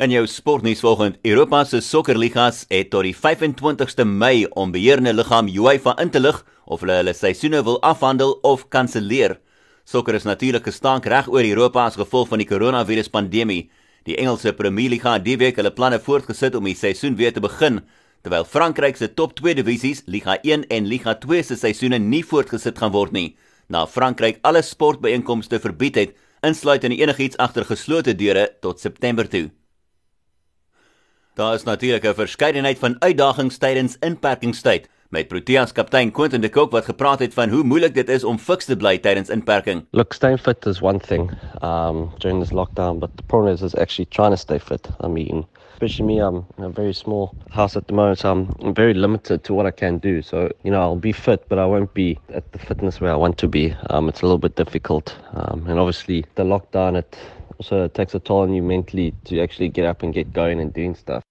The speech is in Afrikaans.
In jou sportnuus volgende, Europa se sokkerligas het tot die 25ste Mei om beheerende liggaam UEFA in te lig of hulle hulle seisoene wil afhandel of kanselleer. Sokker is natuurlik gestank reg oor Europa as gevolg van die koronaviruspandemie. Die Engelse Premierliga het die week hulle planne voortgesit om die seisoen weer te begin, terwyl Frankryk se top 2 divisies, Liga 1 en Liga 2 se seisoene nie voortgesit gaan word nie, na Frankryk alle sportbyeenkomste verbied het, insluitend enigiets agter geslote deure tot September toe. Daar is natuurlik 'n verskeidenheid van uitdagings tydens inperkingstyd met Proteas kaptein Quentin de Kock wat gepraat het van hoe moeilik dit is om fiks te bly tydens inperking. Look, staying fit is one thing um, during this lockdown, but the problem is, is actually trying to stay fit. I mean, especially me, I'm in a very small house at the moment, so I'm very limited to what I can do. So, you know, I'll be fit, but I won't be at the fitness where I want to be. Um, it's a little bit difficult. Um, and obviously, the lockdown, it also it takes a toll on you mentally to actually get up and get going and doing stuff.